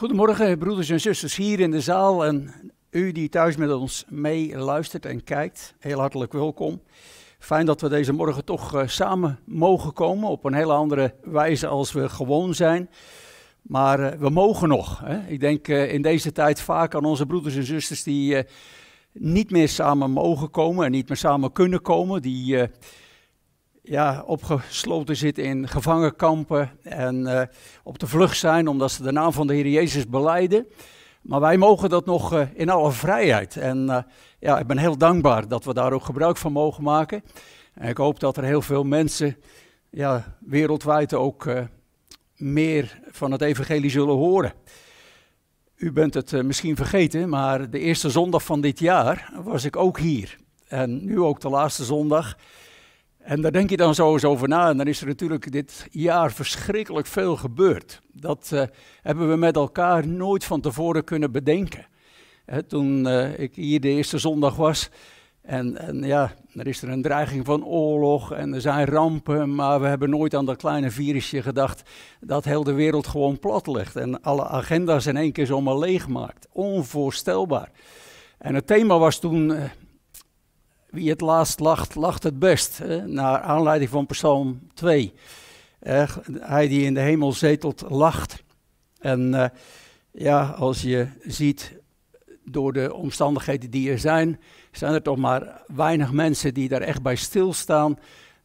Goedemorgen, broeders en zusters hier in de zaal en u die thuis met ons mee luistert en kijkt. Heel hartelijk welkom. Fijn dat we deze morgen toch uh, samen mogen komen op een hele andere wijze als we gewoon zijn. Maar uh, we mogen nog. Hè? Ik denk uh, in deze tijd vaak aan onze broeders en zusters die niet meer samen mogen komen en niet meer samen kunnen komen. Die ja, opgesloten zitten in gevangenkampen en uh, op de vlucht zijn omdat ze de naam van de Heer Jezus beleiden. Maar wij mogen dat nog uh, in alle vrijheid. En uh, ja, ik ben heel dankbaar dat we daar ook gebruik van mogen maken. En ik hoop dat er heel veel mensen ja, wereldwijd ook meer van het evangelie zullen horen. U bent het misschien vergeten, maar de eerste zondag van dit jaar was ik ook hier. En nu ook de laatste zondag. En daar denk je dan zo eens over na. En dan is er natuurlijk dit jaar verschrikkelijk veel gebeurd. Dat uh, hebben we met elkaar nooit van tevoren kunnen bedenken. Hè, toen uh, ik hier de eerste zondag was. En, en, ja, er is er een dreiging van oorlog en er zijn rampen. Maar we hebben nooit aan dat kleine virusje gedacht dat heel de wereld gewoon plat ligt. En alle agenda's in één keer zomaar leeg maakt. Onvoorstelbaar. En het thema was toen. Uh, wie het laatst lacht, lacht het best. Hè? Naar aanleiding van Psalm 2. Eh, hij die in de hemel zetelt, lacht. En uh, ja, als je ziet door de omstandigheden die er zijn, zijn er toch maar weinig mensen die daar echt bij stilstaan.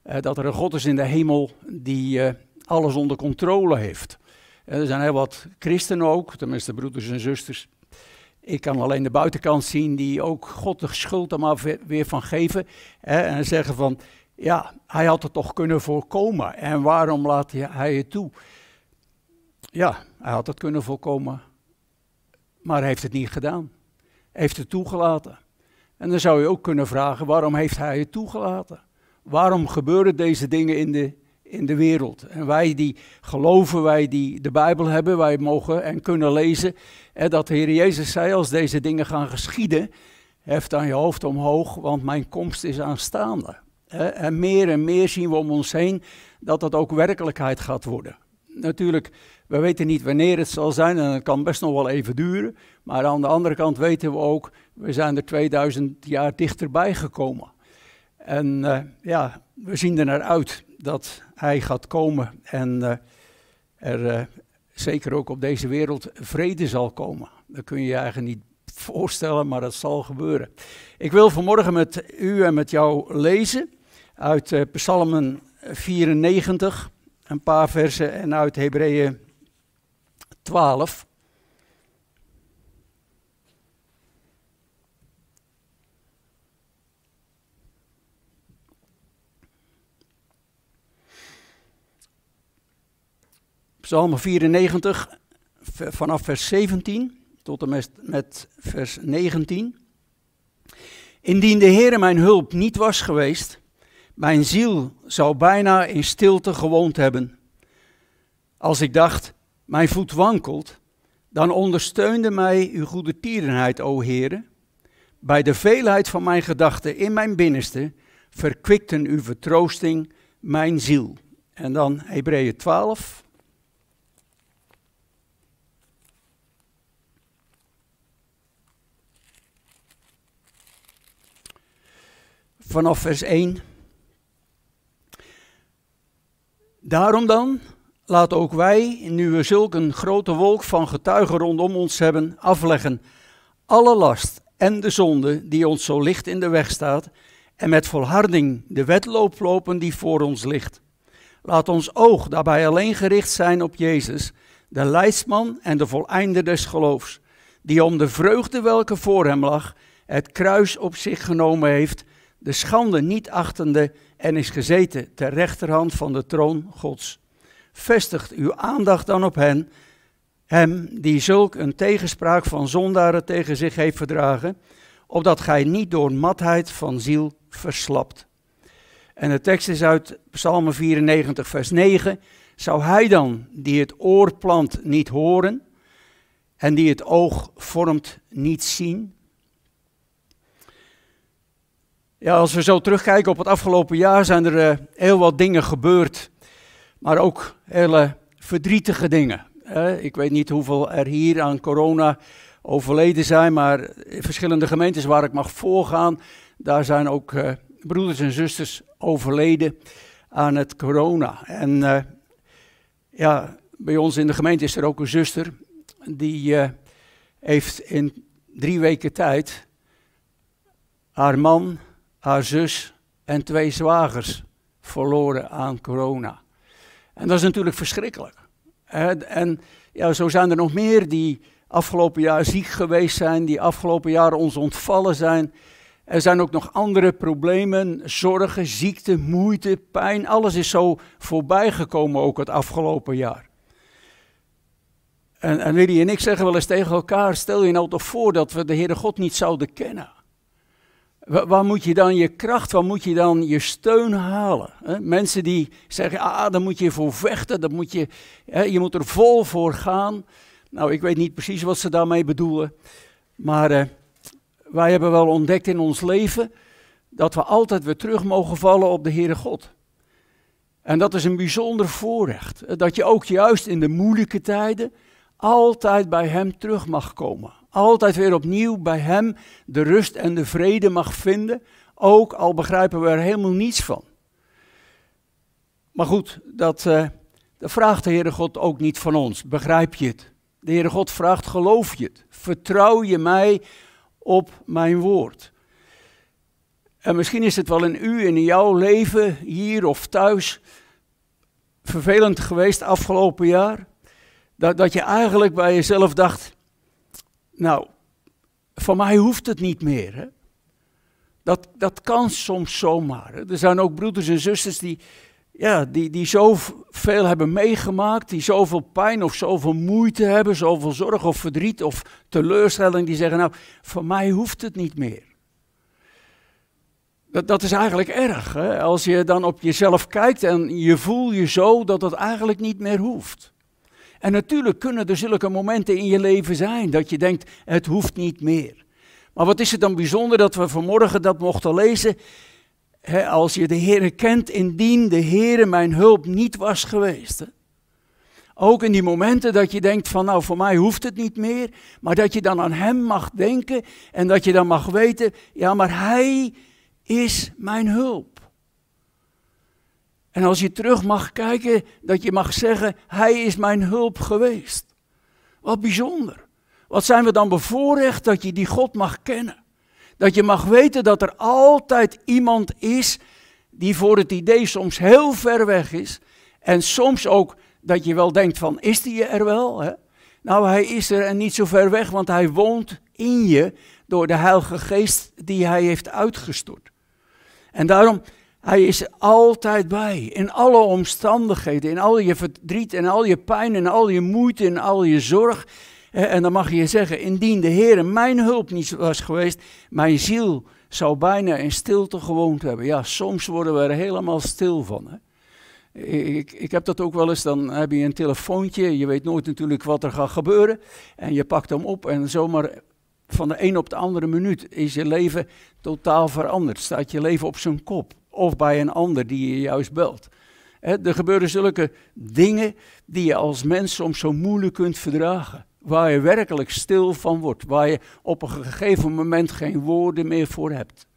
Uh, dat er een God is in de hemel die alles onder controle heeft. er zijn heel wat christenen ook, tenminste broeders en zusters, ik kan alleen de buitenkant zien die ook God de schuld er maar weer van geven. Hè, en zeggen van, ja, hij had het toch kunnen voorkomen. En waarom laat hij het toe? Ja, hij had het kunnen voorkomen. Maar hij heeft het niet gedaan. Heeft het toegelaten. En dan zou je ook kunnen vragen, waarom heeft hij het toegelaten? Waarom gebeuren deze dingen in de, in de wereld. En wij die geloven, wij die de Bijbel hebben, wij mogen en kunnen lezen hè, dat de Heer Jezus zei, als deze dingen gaan geschieden, heft dan je hoofd omhoog, want mijn komst is aanstaande. Hè. En meer en meer zien we om ons heen dat dat ook werkelijkheid gaat worden. Natuurlijk, we weten niet wanneer het zal zijn en het kan best nog wel even duren. Maar aan de andere kant weten we ook, we zijn er 2000 jaar dichterbij gekomen. En uh, ja, we zien er naar uit dat hij gaat komen en uh, er uh, zeker ook op deze wereld vrede zal komen. Dat kun je je eigenlijk niet voorstellen, maar dat zal gebeuren. Ik wil vanmorgen met u en met jou lezen uit uh, Psalmen 94, een paar versen, en uit Hebreeën 12. Psalm 94, vanaf vers 17 tot en met, vers 19. Indien de Heere mijn hulp niet was geweest, mijn ziel zou bijna in stilte gewoond hebben. Als ik dacht, mijn voet wankelt, dan ondersteunde mij uw goede tierenheid, o Heere. Bij de veelheid van mijn gedachten in mijn binnenste verkwikten uw vertroosting mijn ziel. En dan Hebreeën 12, vanaf vers 1. Daarom dan, laat ook wij, nu we zulk een grote wolk van getuigen rondom ons hebben, afleggen alle last en de zonde die ons zo licht in de weg staat, en met volharding de wedloop lopen die voor ons ligt. Laat ons oog daarbij alleen gericht zijn op Jezus, de leidsman en de voleinder des geloofs, die om de vreugde welke voor hem lag, het kruis op zich genomen heeft de schande niet achtende en is gezeten ter rechterhand van de troon Gods. Vestigt uw aandacht dan op hen, hem die zulk een tegenspraak van zondaren tegen zich heeft verdragen, opdat gij niet door matheid van ziel verslapt. En de tekst is uit Psalm 94, vers 9. Zou hij dan, die het oor plant, niet horen en die het oog vormt, niet zien? Ja, als we zo terugkijken op het afgelopen jaar zijn er uh, heel wat dingen gebeurd, maar ook hele verdrietige dingen. ik weet niet hoeveel er hier aan corona overleden zijn, maar in verschillende gemeentes waar ik mag voorgaan, daar zijn ook uh, broeders en zusters overleden aan het corona. En uh, ja, bij ons in de gemeente is er ook een zuster die heeft in drie weken tijd haar man, haar zus en twee zwagers verloren aan corona. En dat is natuurlijk verschrikkelijk. En ja, zo zijn er nog meer die afgelopen jaar ziek geweest zijn, die afgelopen jaar ons ontvallen zijn. Er zijn ook nog andere problemen, zorgen, ziekte, moeite, pijn. Alles is zo voorbij gekomen ook het afgelopen jaar. En, en en ik zeggen wel eens tegen elkaar, stel je nou toch voor dat we de Heere God niet zouden kennen. Waar, moet je dan je kracht, waar moet je dan je steun halen? Mensen die zeggen, ah, daar moet je voor vechten, dat moet je, je moet er vol voor gaan. Nou, ik weet niet precies wat ze daarmee bedoelen, maar eh, wij hebben wel ontdekt in ons leven dat we altijd weer terug mogen vallen op de Heere God. En dat is een bijzonder voorrecht, dat je ook juist in de moeilijke tijden altijd bij Hem terug mag komen. Altijd weer opnieuw bij Hem de rust en de vrede mag vinden, ook al begrijpen we er helemaal niets van. Maar goed, dat, uh, dat vraagt de Heere God ook niet van ons. Begrijp je het? De Heere God vraagt, geloof je het? Vertrouw je mij op mijn woord? En misschien is het wel in u en in jouw leven, hier of thuis, vervelend geweest afgelopen jaar. Dat, dat je eigenlijk bij jezelf dacht, nou, voor mij hoeft het niet meer. Hè? Dat, dat kan soms zomaar. Hè? Er zijn ook broeders en zusters die, ja, die, die zoveel hebben meegemaakt, die zoveel pijn of zoveel moeite hebben, zoveel zorg of verdriet of teleurstelling, die zeggen, nou, voor mij hoeft het niet meer. Dat, dat is eigenlijk erg, hè? als je dan op jezelf kijkt en je voelt je zo dat het eigenlijk niet meer hoeft. En natuurlijk kunnen er zulke momenten in je leven zijn dat je denkt, het hoeft niet meer. Maar wat is het dan bijzonder dat we vanmorgen dat mochten lezen? als je de Heer kent, indien de Heer mijn hulp niet was geweest. Ook in die momenten dat je denkt van nou voor mij hoeft het niet meer, maar dat je dan aan Hem mag denken en dat je dan mag weten, ja maar Hij is mijn hulp. En als je terug mag kijken, dat je mag zeggen, Hij is mijn hulp geweest. Wat bijzonder. Wat zijn we dan bevoorrecht dat je die God mag kennen. Dat je mag weten dat er altijd iemand is die voor het idee soms heel ver weg is. En soms ook dat je wel denkt van, is die er wel? Hè? Nou, hij is er en niet zo ver weg, want hij woont in je door de Heilige Geest die hij heeft uitgestort. En daarom, hij is altijd bij, in alle omstandigheden, in al je verdriet en al je pijn en al je moeite en al je zorg. En dan mag je zeggen, indien de Heer mijn hulp niet was geweest, mijn ziel zou bijna in stilte gewoond hebben. Ja, soms worden we er helemaal stil van. Hè? Ik, ik heb dat ook wel eens, dan heb je een telefoontje, je weet nooit natuurlijk wat er gaat gebeuren. En je pakt hem op en zomaar van de een op de andere minuut is je leven totaal veranderd. Staat je leven op zijn kop. Of bij een ander die je juist belt. er gebeuren zulke dingen die je als mens soms zo moeilijk kunt verdragen waar je werkelijk stil van wordt, waar je op een gegeven moment geen woorden meer voor hebt.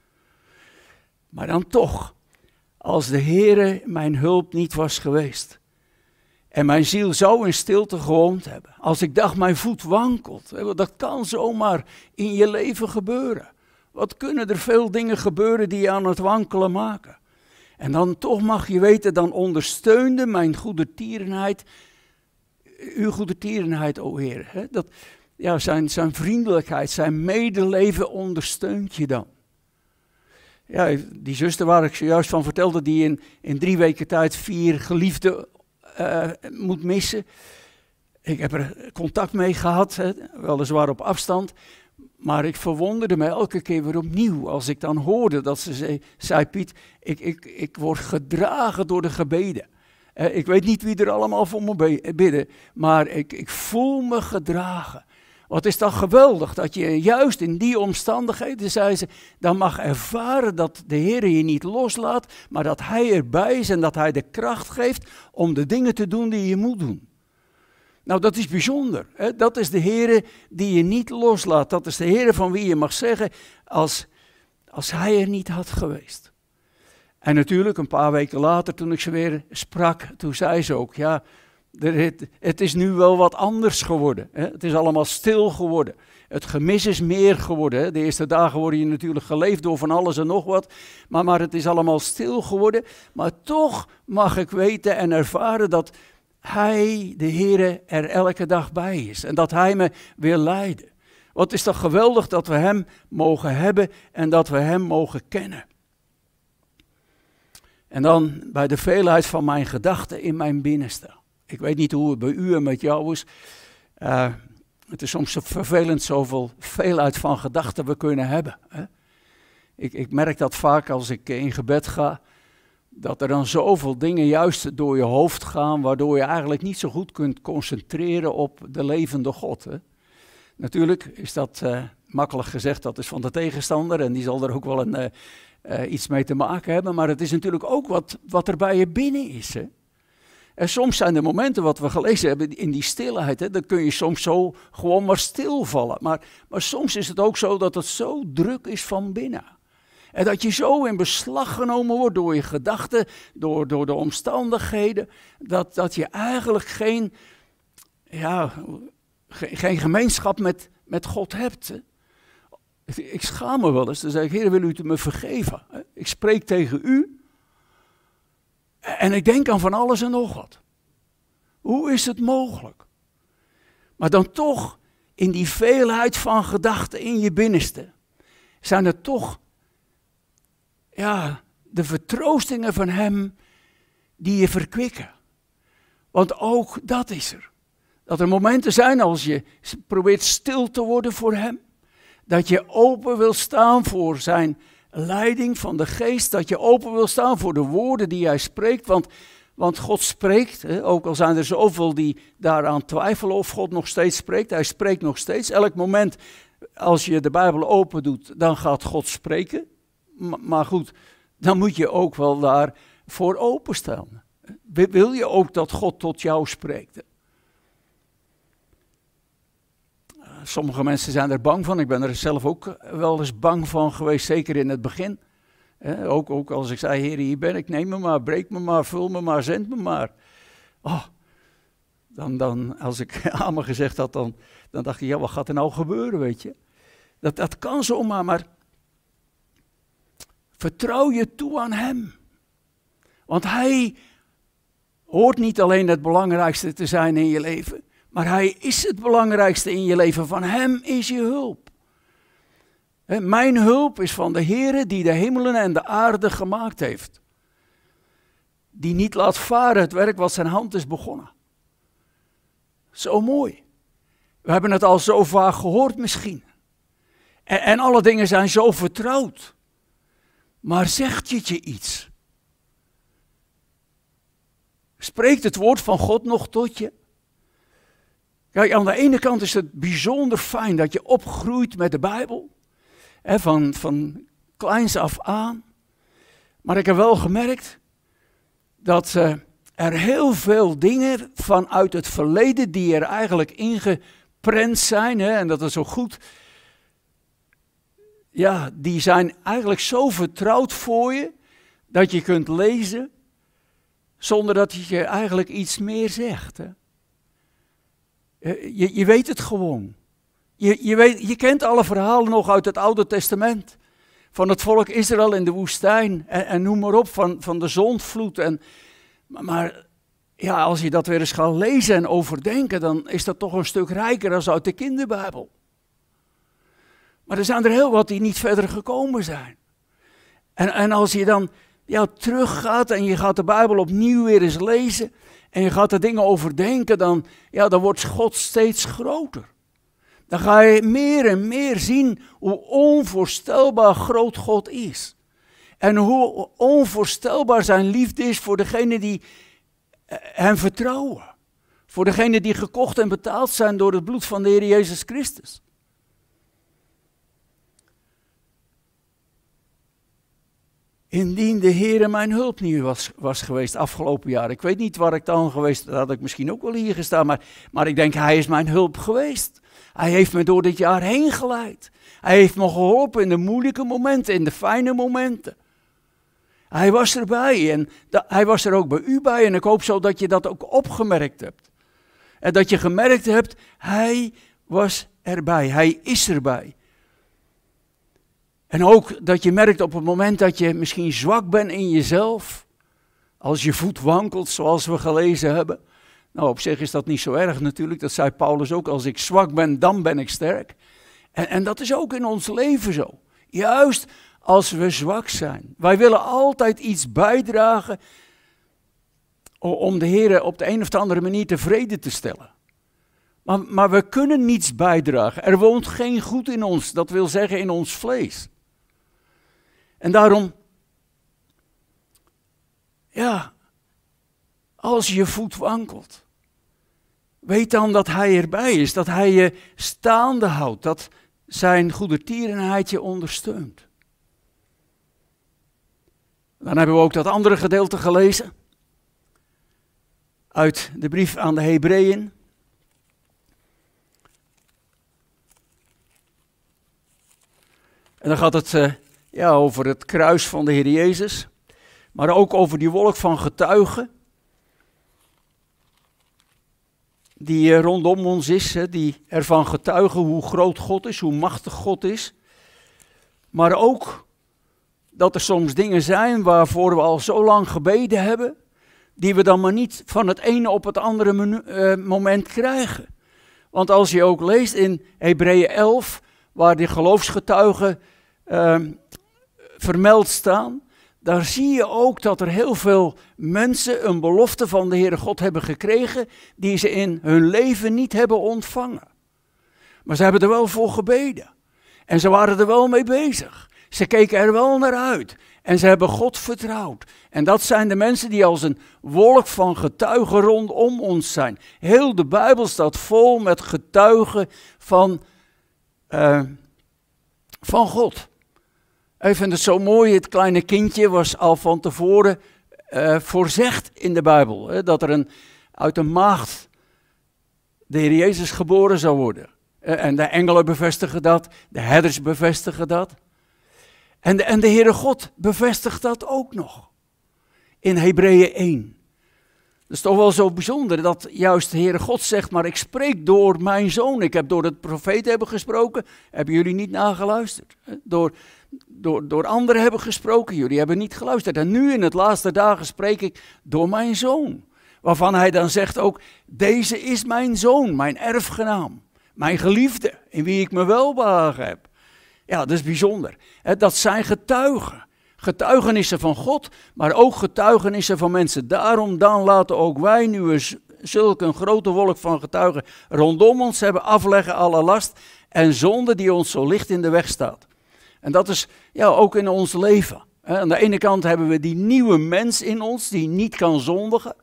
Maar dan toch, als de Heere mijn hulp niet was geweest en mijn ziel zou in stilte gewoond hebben, als ik dacht mijn voet wankelt, dat kan zomaar in je leven gebeuren. Wat kunnen er veel dingen gebeuren die je aan het wankelen maken? En dan toch mag je weten, dan ondersteunde mijn goede tierenheid uw goede tierenheid, o Heer. Hè? Dat, ja, zijn, zijn vriendelijkheid, zijn medeleven ondersteunt je dan. Ja, die zuster waar ik zojuist van vertelde, die in, in drie weken tijd vier geliefden uh, moet missen. Ik heb er contact mee gehad, hè, weliswaar op afstand. Maar ik verwonderde me elke keer weer opnieuw als ik dan hoorde dat ze zei, Piet, ik, ik, ik word gedragen door de gebeden. Eh, ik weet niet wie er allemaal voor me bidden, maar ik, ik voel me gedragen. Wat is dan geweldig dat je juist in die omstandigheden, zei ze, dan mag ervaren dat de Heer je niet loslaat, maar dat Hij erbij is en dat Hij de kracht geeft om de dingen te doen die je moet doen. Nou, dat is bijzonder. Hè? Dat is de Heer die je niet loslaat. Dat is de Heer van wie je mag zeggen, als, als Hij er niet had geweest. En natuurlijk, een paar weken later, toen ik ze weer sprak, toen zei ze ook, ja, het, is nu wel wat anders geworden. Hè? Het is allemaal stil geworden. Het gemis is meer geworden. De eerste dagen worden je natuurlijk geleefd door van alles en nog wat. Maar, maar het is allemaal stil geworden. Maar toch mag ik weten en ervaren dat Hij, de Heer, er elke dag bij is. En dat Hij me wil leiden. Wat is toch geweldig dat we Hem mogen hebben en dat we Hem mogen kennen. En dan bij de veelheid van mijn gedachten in mijn binnenste. Ik weet niet hoe het bij u en met jou is. Uh, het is soms vervelend zoveel veelheid van gedachten we kunnen hebben. Hè? Ik, ik merk dat vaak als ik in gebed ga, dat er dan zoveel dingen juist door je hoofd gaan, waardoor je eigenlijk niet zo goed kunt concentreren op de levende God. Hè? Natuurlijk is dat uh, makkelijk gezegd, dat is van de tegenstander en die zal er ook wel een, uh, uh, iets mee te maken hebben, maar het is natuurlijk ook wat, wat er bij je binnen is. Hè? En soms zijn er momenten, wat we gelezen hebben, in die stilheid, hè, dan kun je soms zo gewoon maar stilvallen. Maar, maar soms is het ook zo dat het zo druk is van binnen. En dat je zo in beslag genomen wordt door je gedachten, door, door de omstandigheden, dat, dat je eigenlijk geen, ja, geen, gemeenschap met, met God hebt. Ik schaam me wel eens, dan zeg ik, Heer, wil u het me vergeven? Ik spreek tegen u, en ik denk aan van alles en nog wat. Hoe is het mogelijk? Maar dan toch, in die veelheid van gedachten in je binnenste, zijn er toch, ja, de vertroostingen van Hem die je verkwikken. Want ook dat is er. Dat er momenten zijn als je probeert stil te worden voor Hem. Dat je open wil staan voor Zijn leiding van de geest, dat je open wil staan voor de woorden die hij spreekt. Want, want God spreekt, hè, ook al zijn er zoveel die daaraan twijfelen of God nog steeds spreekt. Hij spreekt nog steeds. Elk moment als je de Bijbel open doet, dan gaat God spreken. Maar goed, dan moet je ook wel daarvoor openstaan. Wil je ook dat God tot jou spreekt? sommige mensen zijn er bang van. Ik ben er zelf ook wel eens bang van geweest, zeker in het begin. ook, ook als ik zei, Heer, hier ben ik, neem me maar, breek me maar, vul me maar, zend me maar. Oh, dan, dan, als ik me gezegd had, dan, dan dacht ik, ja, wat gaat er nou gebeuren, weet je? Dat, dat kan zomaar, maar vertrouw je toe aan Hem. Want Hij hoort niet alleen het belangrijkste te zijn in je leven, maar Hij is het belangrijkste in je leven. Van Hem is je hulp. Mijn hulp is van de Heere die de hemelen en de aarde gemaakt heeft. Die niet laat varen het werk wat zijn hand is begonnen. Zo mooi. We hebben het al zo vaak gehoord misschien. En, en alle dingen zijn zo vertrouwd. Maar zegt het je iets? Spreekt het woord van God nog tot je? Kijk, aan de ene kant is het bijzonder fijn dat je opgroeit met de Bijbel. Van, van kleins af aan. Maar ik heb wel gemerkt dat uh, er heel veel dingen vanuit het verleden die er eigenlijk ingeprent zijn. Hè, en dat is zo goed. Ja, die zijn eigenlijk zo vertrouwd voor je dat je kunt lezen zonder dat je eigenlijk iets meer zegt. Hè. Je, je weet het gewoon. Je, je, weet, je kent alle verhalen nog uit het Oude Testament. Van het volk Israël in de woestijn. En, en noem maar op, van, van de zondvloed. En, maar, maar ja, als je dat weer eens gaat lezen en overdenken, dan is dat toch een stuk rijker dan uit de kinderbijbel. Maar er zijn er heel wat die niet verder gekomen zijn. En, en als je dan ja, teruggaat en je gaat de Bijbel opnieuw weer eens lezen, en je gaat er dingen overdenken, dan, ja, dan wordt God steeds groter. Dan ga je meer en meer zien hoe onvoorstelbaar groot God is. En hoe onvoorstelbaar zijn liefde is voor degene die eh, hem vertrouwen. Voor degene die gekocht en betaald zijn door het bloed van de Heer Jezus Christus. Indien de Heer mijn hulp niet was, was geweest afgelopen jaar. Ik weet niet waar ik dan geweest, had ik misschien ook wel hier gestaan, maar, maar ik denk, hij is mijn hulp geweest. Hij heeft me door dit jaar heen geleid. Hij heeft me geholpen in de moeilijke momenten, in de fijne momenten. Hij was erbij en hij was er ook bij u bij en ik hoop zo dat je dat ook opgemerkt hebt. En dat je gemerkt hebt, hij was erbij, hij is erbij. En ook dat je merkt op het moment dat je misschien zwak bent in jezelf, als je voet wankelt, zoals we gelezen hebben. Nou, op zich is dat niet zo erg natuurlijk, dat zei Paulus ook, als ik zwak ben, dan ben ik sterk. En, en dat is ook in ons leven zo. Juist als we zwak zijn. Wij willen altijd iets bijdragen om de Heer op de een of andere manier tevreden te stellen. Maar, maar we kunnen niets bijdragen. Er woont geen goed in ons, dat wil zeggen in ons vlees. En daarom, ja, als je voet wankelt, weet dan dat Hij erbij is, dat Hij je staande houdt, dat Zijn goedertierenheid je ondersteunt. Dan hebben we ook dat andere gedeelte gelezen uit de brief aan de Hebreeën. En dan gaat het uh, ja, over het kruis van de Heer Jezus, maar ook over die wolk van getuigen die uh, rondom ons is, die ervan getuigen hoe groot God is, hoe machtig God is, maar ook dat er soms dingen zijn waarvoor we al zo lang gebeden hebben, die we dan maar niet van het ene op het andere uh, moment krijgen. Want als je ook leest in Hebreeën 11, waar die geloofsgetuigen uh, vermeld staan, daar zie je ook dat er heel veel mensen een belofte van de Heere God hebben gekregen, die ze in hun leven niet hebben ontvangen. Maar ze hebben er wel voor gebeden. En ze waren er wel mee bezig. Ze keken er wel naar uit. En ze hebben God vertrouwd. En dat zijn de mensen die als een wolk van getuigen rondom ons zijn. Heel de Bijbel staat vol met getuigen van, uh, van God. Ik vind het zo mooi, het kleine kindje was al van tevoren uh, voorzegd in de Bijbel. Hè, dat er een, uit een maagd de Heer Jezus geboren zou worden. Uh, en de engelen bevestigen dat, de herders bevestigen dat. En de, en de Heere God bevestigt dat ook nog. In Hebreeën 1. Dat is toch wel zo bijzonder dat juist de Heere God zegt, maar ik spreek door mijn zoon. Ik heb door het profeet hebben gesproken, hebben jullie niet nageluisterd. Door, door, door anderen hebben gesproken, jullie hebben niet geluisterd. En nu in het laatste dagen spreek ik door mijn zoon. Waarvan hij dan zegt ook, deze is mijn zoon, mijn erfgenaam. Mijn geliefde, in wie ik me welbehagen heb. Ja, dat is bijzonder. Dat zijn getuigen. Getuigenissen van God, maar ook getuigenissen van mensen. Daarom dan laten ook wij nu eens zulke een grote wolk van getuigen rondom ons hebben afleggen alle last en zonde die ons zo licht in de weg staat. En dat is ja, ook in ons leven. Aan de ene kant hebben we die nieuwe mens in ons die niet kan zondigen.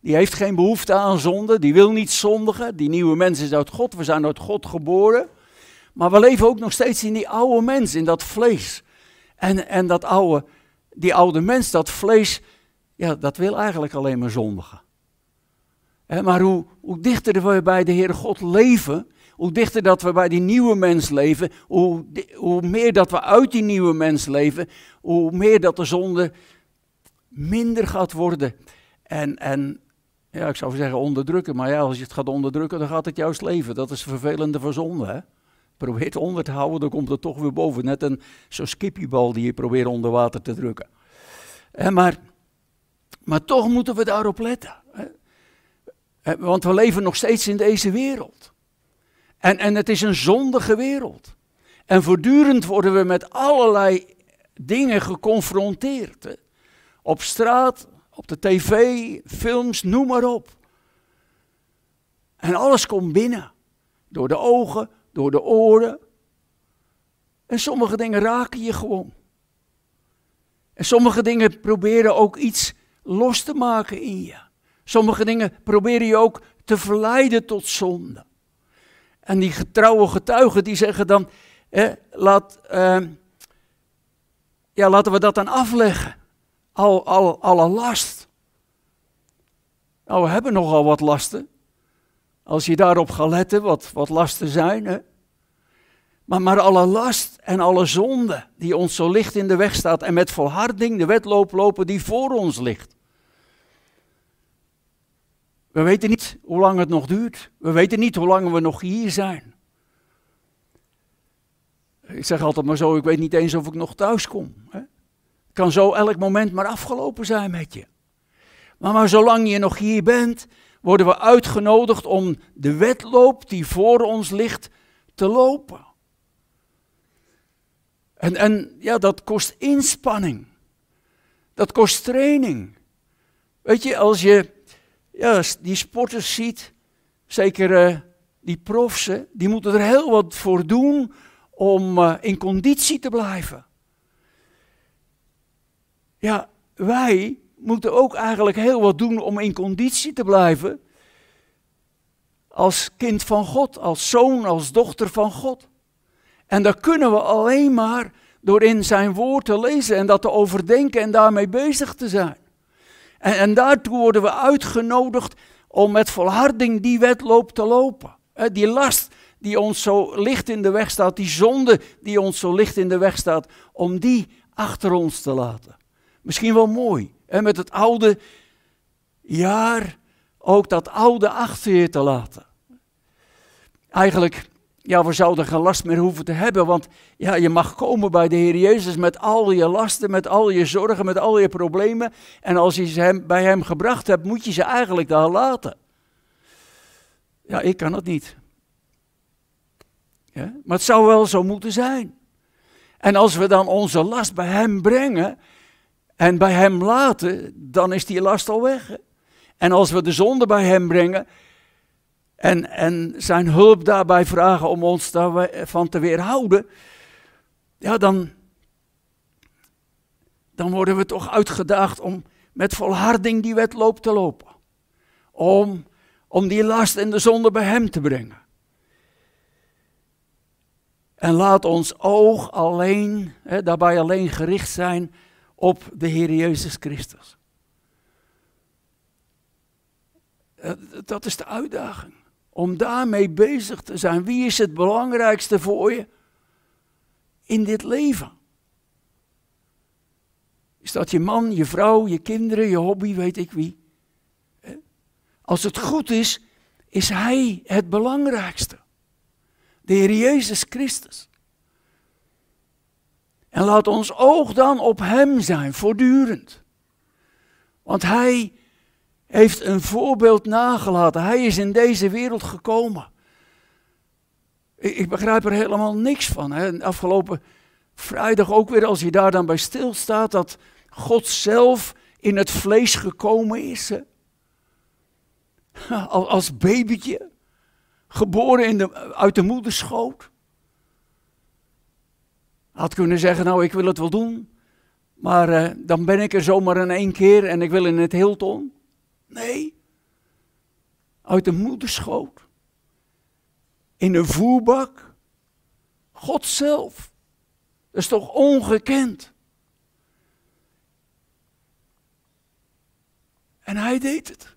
Die heeft geen behoefte aan zonde, die wil niet zondigen. Die nieuwe mens is uit God, we zijn uit God geboren. Maar we leven ook nog steeds in die oude mens, in dat vlees. En, en dat oude, die oude mens, dat vlees, ja, dat wil eigenlijk alleen maar zondigen. maar hoe, hoe dichter we bij de Heere God leven, hoe dichter dat we bij die nieuwe mens leven, hoe, hoe meer dat we uit die nieuwe mens leven, hoe meer dat de zonde minder gaat worden. En, en ja, ik zou zeggen onderdrukken, maar ja, als je het gaat onderdrukken, dan gaat het juist leven. Dat is vervelende voor zonde, hè probeert onder te houden, dan komt het toch weer boven. Net een zo'n skippiebal die je probeert onder water te drukken. En maar, maar toch moeten we daarop letten. Want we leven nog steeds in deze wereld. En, en het is een zondige wereld. En voortdurend worden we met allerlei dingen geconfronteerd. Op straat, op de tv, films, noem maar op. En alles komt binnen. Door de ogen, door de oren. En sommige dingen raken je gewoon. En sommige dingen proberen ook iets los te maken in je. Sommige dingen proberen je ook te verleiden tot zonde. En die getrouwe getuigen die zeggen dan, laat, uh, ja, laten we dat dan afleggen. Al, al, alle last. Nou, we hebben nogal wat lasten. Als je daarop gaat letten, wat, wat lasten zijn. Hè? Maar, maar alle last en alle zonde die ons zo licht in de weg staat en met volharding de wedloop lopen die voor ons ligt. We weten niet hoe lang het nog duurt. We weten niet hoe lang we nog hier zijn. Ik zeg altijd maar zo, ik weet niet eens of ik nog thuis kom. Hè? Kan zo elk moment maar afgelopen zijn met je. Maar, maar zolang je nog hier bent, worden we uitgenodigd om de wedloop die voor ons ligt te lopen. En, en ja, dat kost inspanning. Dat kost training. Weet je, als je ja, die sporters ziet, zeker uh, die profsen, die moeten er heel wat voor doen om uh, in conditie te blijven. Ja, wij moeten ook eigenlijk heel wat doen om in conditie te blijven. Als kind van God, als zoon, als dochter van God. En dat kunnen we alleen maar door in zijn woord te lezen en dat te overdenken en daarmee bezig te zijn. En, daartoe worden we uitgenodigd om met volharding die wedloop te lopen. Die last die ons zo licht in de weg staat, die zonde die ons zo licht in de weg staat, om die achter ons te laten. Misschien wel mooi, met het oude jaar ook dat oude achter je te laten. Eigenlijk ja, we zouden geen last meer hoeven te hebben, want ja, je mag komen bij de Heer Jezus met al je lasten, met al je zorgen, met al je problemen. En als je ze hem, bij Hem gebracht hebt, moet je ze eigenlijk daar laten. Ja, ik kan het niet. Ja, maar het zou wel zo moeten zijn. En als we dan onze last bij Hem brengen en bij Hem laten, dan is die last al weg. En als we de zonde bij Hem brengen, en, en zijn hulp daarbij vragen om ons daarvan te weerhouden, ja, dan, dan worden we toch uitgedaagd om met volharding die wedloop te lopen. Om, om die last en de zonde bij Hem te brengen. En laat ons oog alleen, hè, daarbij alleen gericht zijn op de Heer Jezus Christus. Dat is de uitdaging om daarmee bezig te zijn. Wie is het belangrijkste voor je in dit leven? Is dat je man, je vrouw, je kinderen, je hobby, weet ik wie? Als het goed is, is Hij het belangrijkste. De Heer Jezus Christus. En laat ons oog dan op Hem zijn, voortdurend. Want Hij heeft een voorbeeld nagelaten. Hij is in deze wereld gekomen. Ik, ik begrijp er helemaal niks van. Hè. Afgelopen vrijdag ook weer, als je daar dan bij stilstaat, dat God zelf in het vlees gekomen is. Als babytje, geboren in de, uit de moederschoot. Had kunnen zeggen, nou ik wil het wel doen, maar uh, dan ben ik er zomaar in één keer en ik wil in het Hilton. Nee, uit de moederschoot. In een voerbak. God zelf. Dat is toch ongekend? En hij deed het.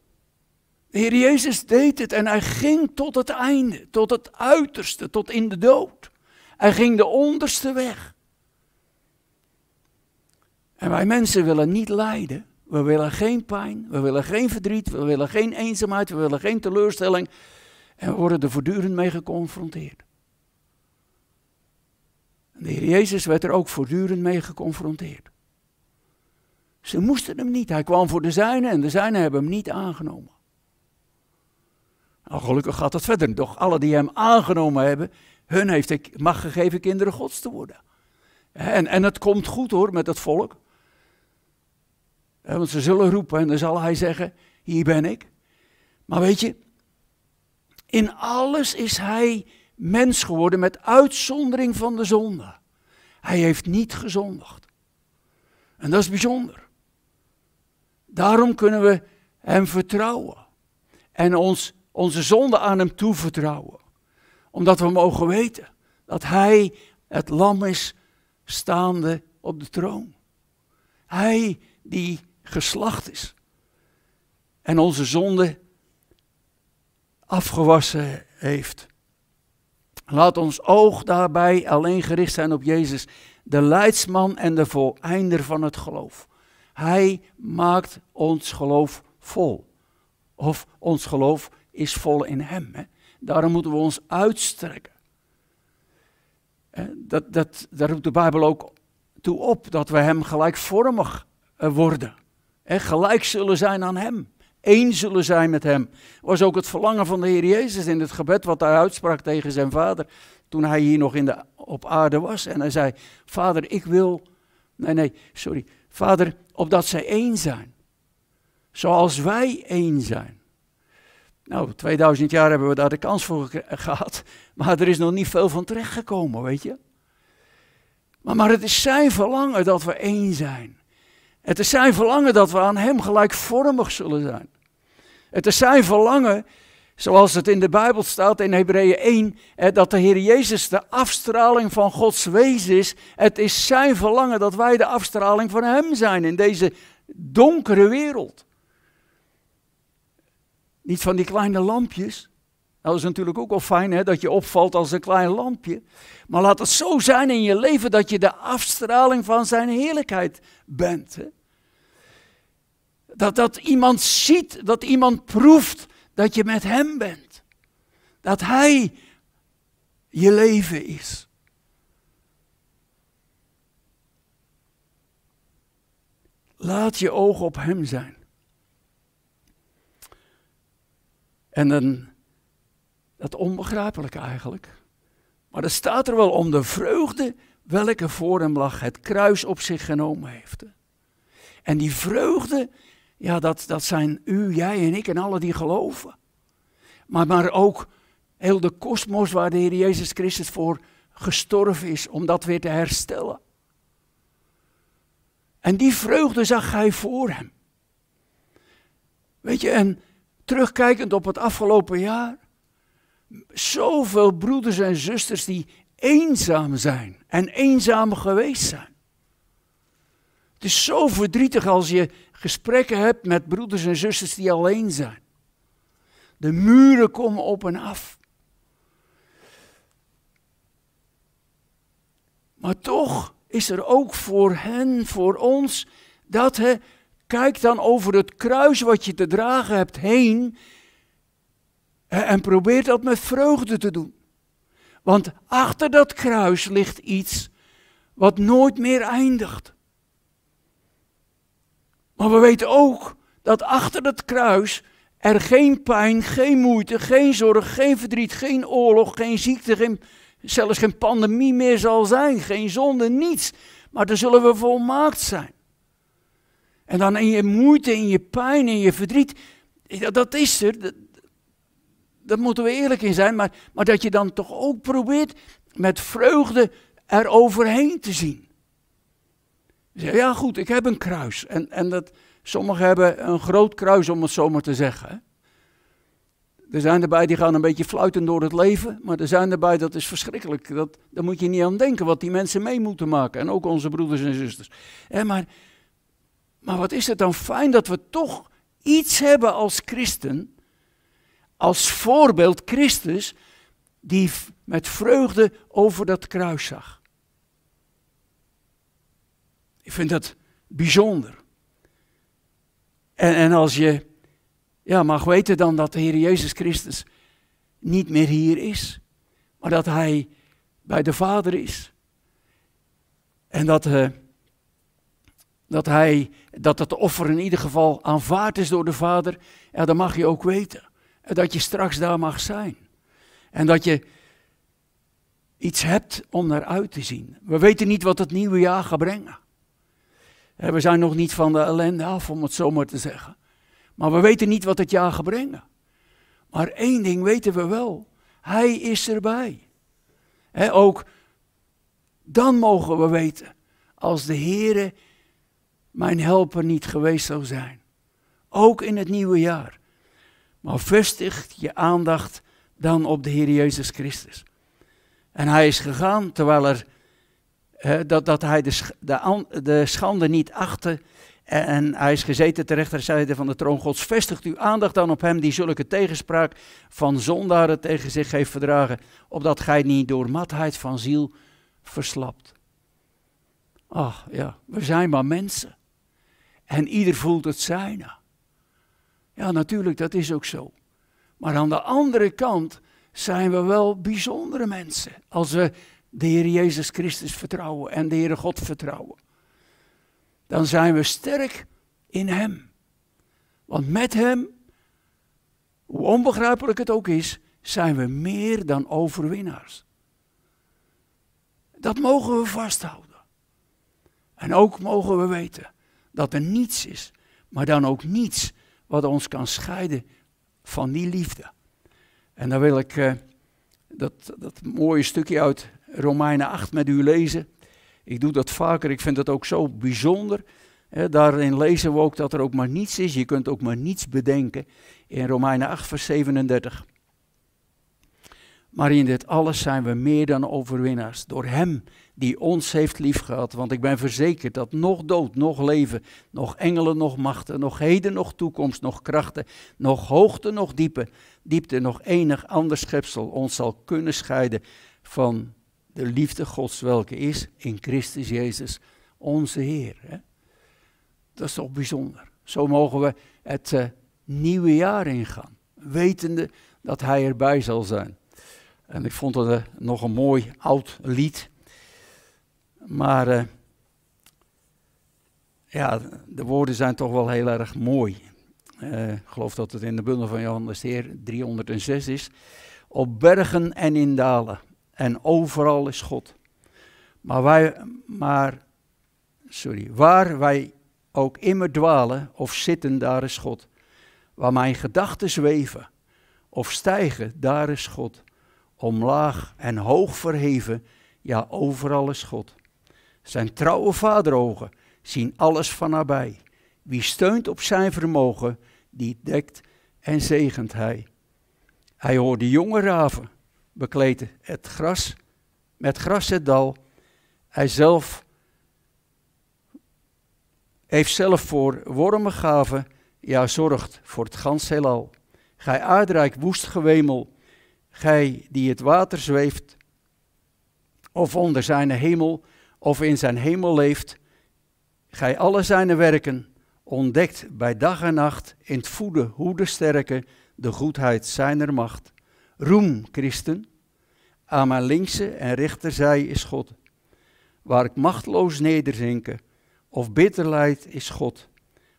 De Heer Jezus deed het en hij ging tot het einde, tot het uiterste, tot in de dood. Hij ging de onderste weg. En wij mensen willen niet lijden. We willen geen pijn, we willen geen verdriet, we willen geen eenzaamheid, we willen geen teleurstelling. En we worden er voortdurend mee geconfronteerd. En de Heer Jezus werd er ook voortdurend mee geconfronteerd. Ze moesten hem niet. Hij kwam voor de zijnen en de zijnen hebben hem niet aangenomen. Nou, gelukkig gaat het verder. Doch alle die hem aangenomen hebben, hun heeft ik mag gegeven kinderen gods te worden. En, en het komt goed hoor met het volk. Want ze zullen roepen en dan zal hij zeggen, hier ben ik. Maar weet je, in alles is hij mens geworden met uitzondering van de zonde. Hij heeft niet gezondigd. En dat is bijzonder. Daarom kunnen we hem vertrouwen. En ons, onze zonde aan hem toevertrouwen. Omdat we mogen weten dat hij het lam is staande op de troon. Hij die geslacht is en onze zonde afgewassen heeft. Laat ons oog daarbij alleen gericht zijn op Jezus, de leidsman en de voleinder van het geloof. Hij maakt ons geloof vol. Of ons geloof is vol in Hem. Hè? Daarom moeten we ons uitstrekken. Dat, dat, daar roept de Bijbel ook toe op, dat we Hem gelijkvormig eh, worden. Gelijk zullen zijn aan Hem. Eén zullen zijn met Hem. Was ook het verlangen van de Heer Jezus in het gebed wat hij uitsprak tegen zijn Vader. Toen hij hier nog in de, op aarde was. En hij zei: Vader, ik wil. Nee, nee, sorry. Vader, opdat zij één zijn. Zoals wij één zijn. Nou, 2000 jaar hebben we daar de kans voor gehad. Maar er is nog niet veel van terechtgekomen, weet je. Maar, maar het is zijn verlangen dat we één zijn. Het is zijn verlangen dat we aan hem gelijkvormig zullen zijn. Het is zijn verlangen, zoals het in de Bijbel staat in Hebreeën 1, dat de Heer Jezus de afstraling van Gods wezen is. Het is zijn verlangen dat wij de afstraling van hem zijn in deze donkere wereld. Niet van die kleine lampjes. Nou, dat is natuurlijk ook wel fijn hè, dat je opvalt als een klein lampje. Maar laat het zo zijn in je leven dat je de afstraling van zijn heerlijkheid bent. Hè. Dat, dat iemand ziet, dat iemand proeft dat je met hem bent. Dat hij je leven is. Laat je ogen op hem zijn. En dan, dat onbegrijpelijk eigenlijk. Maar er staat er wel om de vreugde welke voor hem lag, het kruis op zich genomen heeft. En die vreugde, ja, dat, dat zijn u, jij en ik en alle die geloven. Maar, maar ook heel de kosmos waar de Heer Jezus Christus voor gestorven is, om dat weer te herstellen. En die vreugde zag hij voor hem. Weet je, en terugkijkend op het afgelopen jaar, zoveel broeders en zusters die eenzaam zijn en eenzaam geweest zijn. Het is zo verdrietig als je gesprekken hebt met broeders en zusters die alleen zijn. De muren komen op en af. Maar toch is er ook voor hen, voor ons, dat he, kijk dan over het kruis wat je te dragen hebt heen en probeer dat met vreugde te doen. Want achter dat kruis ligt iets wat nooit meer eindigt. Maar we weten ook dat achter dat kruis er geen pijn, geen moeite, geen zorg, geen verdriet, geen oorlog, geen ziekte, geen, zelfs geen pandemie meer zal zijn. Geen zonde, niets. Maar dan zullen we volmaakt zijn. En dan in je moeite, in je pijn, in je verdriet, dat is er. Daar moeten we eerlijk in zijn. Maar, maar dat je dan toch ook probeert met vreugde er overheen te zien. Ja goed, ik heb een kruis. En, en dat, sommigen hebben een groot kruis om het zo maar te zeggen. Er zijn erbij die gaan een beetje fluiten door het leven. Maar er zijn erbij, dat is verschrikkelijk. Dat, daar moet je niet aan denken wat die mensen mee moeten maken. En ook onze broeders en zusters. maar, maar wat is het dan fijn dat we toch iets hebben als christen. Als voorbeeld Christus. Die met vreugde over dat kruis zag. Ik vind dat bijzonder. En, en als je ja, mag weten dan dat de Heer Jezus Christus niet meer hier is, maar dat Hij bij de Vader is. En dat, uh, dat, hij, dat het offer in ieder geval aanvaard is door de Vader, ja, dan mag je ook weten. Dat je straks daar mag zijn. En dat je iets hebt om naar uit te zien. We weten niet wat het nieuwe jaar gaat brengen. We zijn nog niet van de ellende af, om het zo maar te zeggen. Maar we weten niet wat het jaar gaat brengen. Maar één ding weten we wel. Hij is erbij. ook dan mogen we weten, als de Heere mijn helper niet geweest zou zijn. Ook in het nieuwe jaar. Maar vestig je aandacht dan op de Heer Jezus Christus. En hij is gegaan terwijl er dat, dat hij de, de, de schande niet achtte en hij is gezeten ter rechterzijde van de troon Gods. Vestigt uw aandacht dan op hem die zulke tegenspraak van zondaren tegen zich heeft verdragen, opdat gij niet door matheid van ziel verslapt. Ach ja, we zijn maar mensen. En ieder voelt het zijne. Ja, natuurlijk, dat is ook zo. Maar aan de andere kant zijn we wel bijzondere mensen. Als we de Heer Jezus Christus vertrouwen en de Heere God vertrouwen dan zijn we sterk in Hem. Want met Hem, hoe onbegrijpelijk het ook is, zijn we meer dan overwinnaars. Dat mogen we vasthouden. En ook mogen we weten dat er niets is, maar dan ook niets wat ons kan scheiden van die liefde. En dan wil ik uh, dat, dat mooie stukje uit Romeinen 8 met u lezen. Ik doe dat vaker, ik vind dat ook zo bijzonder. daarin lezen we ook dat er ook maar niets is. Je kunt ook maar niets bedenken. In Romeinen 8, vers 37. Maar in dit alles zijn we meer dan overwinnaars. Door Hem die ons heeft liefgehad. Want ik ben verzekerd dat nog dood, nog leven, nog engelen, nog machten, nog heden, nog toekomst, nog krachten, nog hoogte, nog diepe, diepte, nog enig ander schepsel ons zal kunnen scheiden van de liefde Gods welke is in Christus Jezus, onze Heer. Hè? Dat is toch bijzonder. Zo mogen we het uh, nieuwe jaar ingaan, wetende dat Hij erbij zal zijn. En ik vond het uh, nog een mooi oud lied. Maar uh, ja, de woorden zijn toch wel heel erg mooi. ik geloof dat het in de bundel van Johannes de Heer 306 is. Op bergen en in dalen en overal is God. Maar, wij, maar sorry, waar wij ook immer dwalen of zitten, daar is God. Waar mijn gedachten zweven of stijgen, daar is God. Omlaag en hoog verheven, ja, overal is God. Zijn trouwe vaderogen zien alles van nabij. Wie steunt op zijn vermogen, die dekt en zegent hij. Hij hoort de jonge raven bekleedt het gras, met gras het dal. Hij zelf heeft zelf voor wormen gaven, ja zorgt voor het gans heelal. Gij aardrijk woest gewemel, gij die het water zweeft, of onder zijn hemel, of in zijn hemel leeft, gij alle zijn werken, ontdekt bij dag en nacht, in het voeden hoe de sterke, de goedheid zijner macht. Roem, christen, aan mijn linkse en rechterzij is God. Waar ik machteloos nederzinken of bitter lijd is God.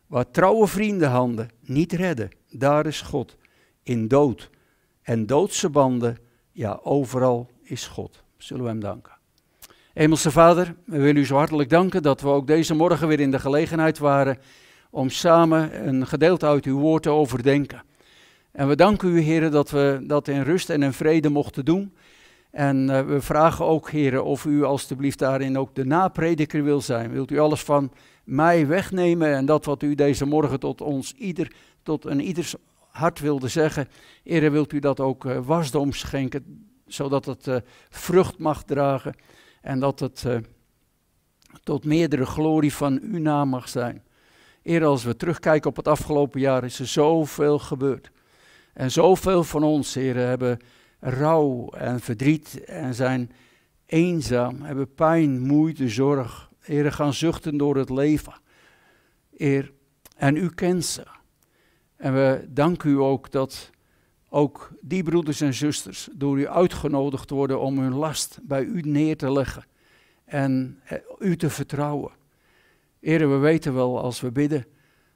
Waar trouwe vriendenhanden niet redden, daar is God. In dood en doodse banden, ja overal is God. Zullen we hem danken. Hemelse Vader, we willen u zo hartelijk danken dat we ook deze morgen weer in de gelegenheid waren om samen een gedeelte uit uw woord te overdenken. En we danken u, heren, dat we dat in rust en in vrede mochten doen. En uh, we vragen ook, heren, of u alstublieft daarin ook de naprediker wil zijn. Wilt u alles van mij wegnemen en dat wat u deze morgen tot ons ieder, tot een ieders hart wilde zeggen. Heren, wilt u dat ook uh, wasdom schenken, zodat het uh, vrucht mag dragen en dat het tot meerdere glorie van uw naam mag zijn. Eer als we terugkijken op het afgelopen jaar is er zoveel gebeurd. En zoveel van ons, heren, hebben rouw en verdriet en zijn eenzaam, hebben pijn, moeite, zorg. Heren, gaan zuchten door het leven. Eer, en u kent ze. En we danken u ook dat ook die broeders en zusters door u uitgenodigd worden om hun last bij u neer te leggen en eh, u te vertrouwen. Heren, we weten wel als we bidden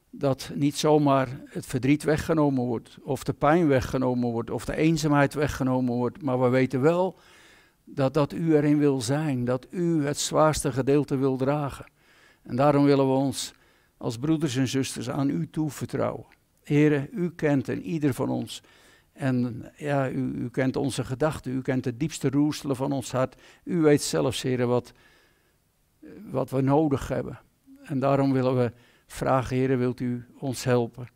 dat niet zomaar het verdriet weggenomen wordt, of de pijn weggenomen wordt, of de eenzaamheid weggenomen wordt, maar we weten wel dat, dat u erin wil zijn, dat u het zwaarste gedeelte wil dragen. En daarom willen we ons als broeders en zusters aan u toevertrouwen. Heren, u kent en ieder van ons. En ja, u, u kent onze gedachten, u kent het diepste roestelen van ons hart. U weet zelfs, heren, wat, wat we nodig hebben. En daarom willen we vragen, Heer, wilt u ons helpen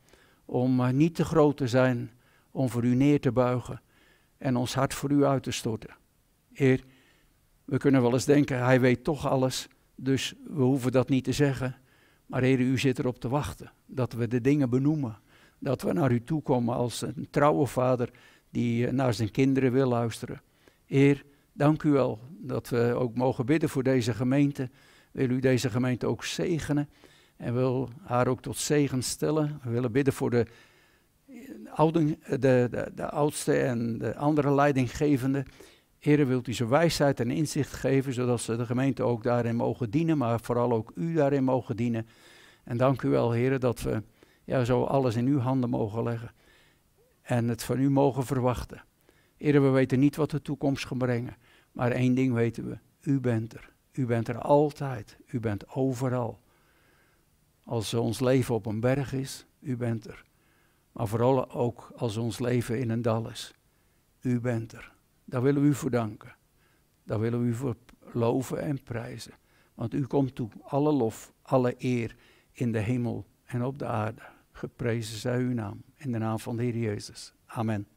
om uh, niet te groot te zijn, om voor u neer te buigen en ons hart voor u uit te storten. Heer, We kunnen wel eens denken, hij weet toch alles, dus we hoeven dat niet te zeggen. Maar Heer, u zit erop te wachten dat we de dingen benoemen. Dat we naar u toe komen als een trouwe vader die eh, naar zijn kinderen wil luisteren. Heer, dank u wel dat we ook mogen bidden voor deze gemeente. Wil u deze gemeente ook zegenen en wil haar ook tot zegen stellen. We willen bidden voor de, de, de, de oudste en de andere leidinggevenden. Heer, wilt u ze wijsheid en inzicht geven, zodat ze de gemeente ook daarin mogen dienen, maar vooral ook u daarin mogen dienen. En dank u wel, Heer, dat we ja, zo alles in uw handen mogen leggen en het van u mogen verwachten. Heer, we weten niet wat de toekomst gaat brengen, maar één ding weten we, u bent er. U bent er altijd, u bent overal. Als ons leven op een berg is, u bent er. Maar vooral ook als ons leven in een dal is, u bent er. Daar willen we u voor danken. Daar willen we u voor loven en prijzen. Want u komt toe, alle lof, alle eer in de hemel en op de aarde. Geprezen zij uw naam, in de naam van de Heer Jezus. Amen.